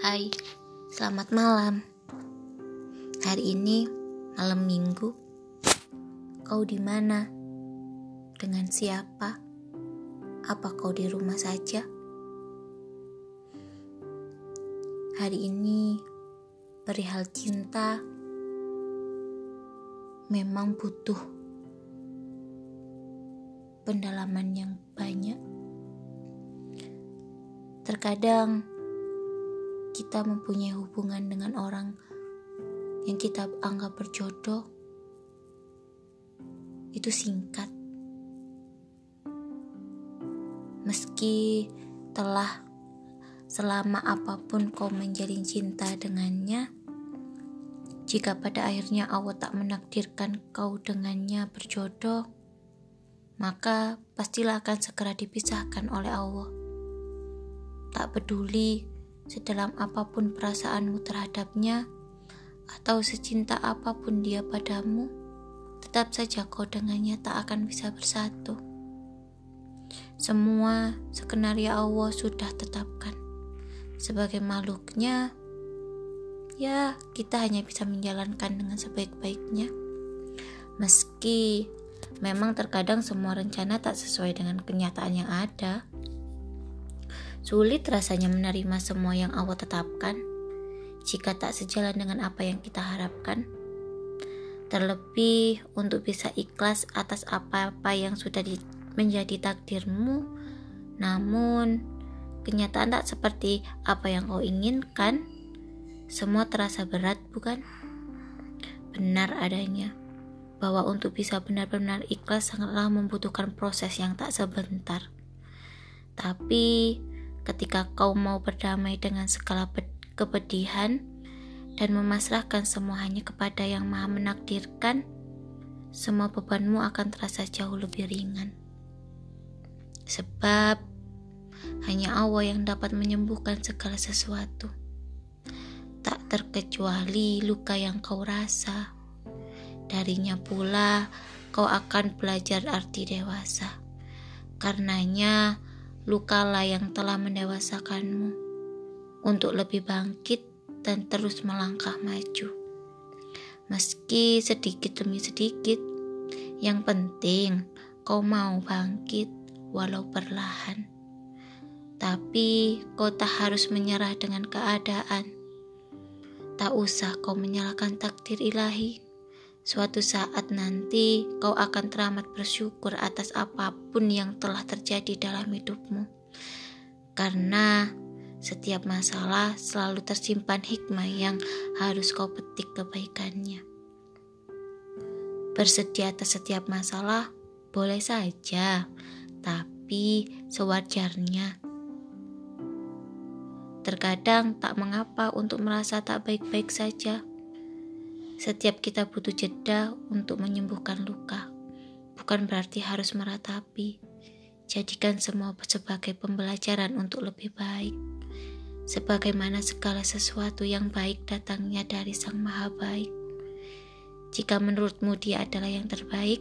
Hai, selamat malam. Hari ini malam minggu. Kau di mana? Dengan siapa? Apa kau di rumah saja? Hari ini perihal cinta memang butuh pendalaman yang banyak. Terkadang kita mempunyai hubungan dengan orang yang kita anggap berjodoh itu singkat. Meski telah selama apa pun kau menjalin cinta dengannya, jika pada akhirnya Allah tak menakdirkan kau dengannya berjodoh, maka pastilah akan segera dipisahkan oleh Allah. Tak peduli sedalam apa pun perasaanmu terhadapnya, atau secinta apa pun dia padamu, tetap saja kau dengannya tak akan bisa bersatu. Semua skenario Allah sudah tetapkan. Sebagai makhluknya, ya kita hanya bisa menjalankan dengan sebaik-baiknya. Meski memang terkadang semua rencana tak sesuai dengan kenyataan yang ada. Sulit rasanya menerima semua yang Allah tetapkan jika tak sejalan dengan apa yang kita harapkan. Terlebih untuk bisa ikhlas atas apa-apa yang sudah di, menjadi takdirmu, namun kenyataan tak seperti apa yang kau inginkan. Semua terasa berat, bukan? Benar adanya bahwa untuk bisa benar-benar ikhlas sangatlah membutuhkan proses yang tak sebentar. Tapi ketika kau mau berdamai dengan segala kepedihan dan memasrahkan semua hanya kepada yang maha menakdirkan, semua bebanmu akan terasa jauh lebih ringan. Sebab hanya Allah yang dapat menyembuhkan segala sesuatu. Tak terkecuali luka yang kau rasa. Darinya pula kau akan belajar arti dewasa. Karenanya, lukalah yang telah mendewasakanmu untuk lebih bangkit dan terus melangkah maju. Meski sedikit demi sedikit, yang penting kau mau bangkit walau perlahan. Tapi kau tak harus menyerah dengan keadaan. Tak usah kau menyalahkan takdir ilahi. Suatu saat nanti kau akan teramat bersyukur atas apa pun yang telah terjadi dalam hidupmu. Karena setiap masalah selalu tersimpan hikmah yang harus kau petik kebaikannya. Bersedia atas setiap masalah boleh saja, tapi sewajarnya. Terkadang tak mengapa untuk merasa tak baik-baik saja setiap kita butuh jeda untuk menyembuhkan luka. Bukan berarti harus meratapi. Jadikan semua sebagai pembelajaran untuk lebih baik. Sebagaimana segala sesuatu yang baik datangnya dari Sang Maha Baik. Jika menurutmu dia adalah yang terbaik,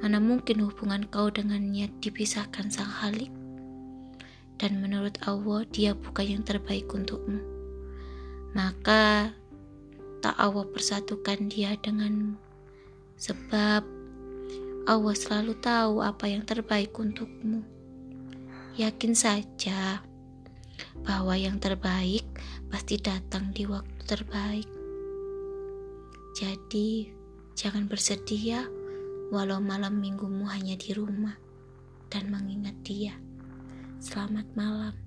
mana mungkin hubungan kau dengannya dipisahkan Sang Halik? Dan menurut Allah, dia bukan yang terbaik untukmu. Maka tak Allah persatukan dia denganmu. Sebab Allah selalu tahu apa yang terbaik untukmu. Yakin saja bahwa yang terbaik pasti datang di waktu terbaik. Jadi, jangan bersedih ya, walau malam minggumu hanya di rumah dan mengingat dia. Selamat malam.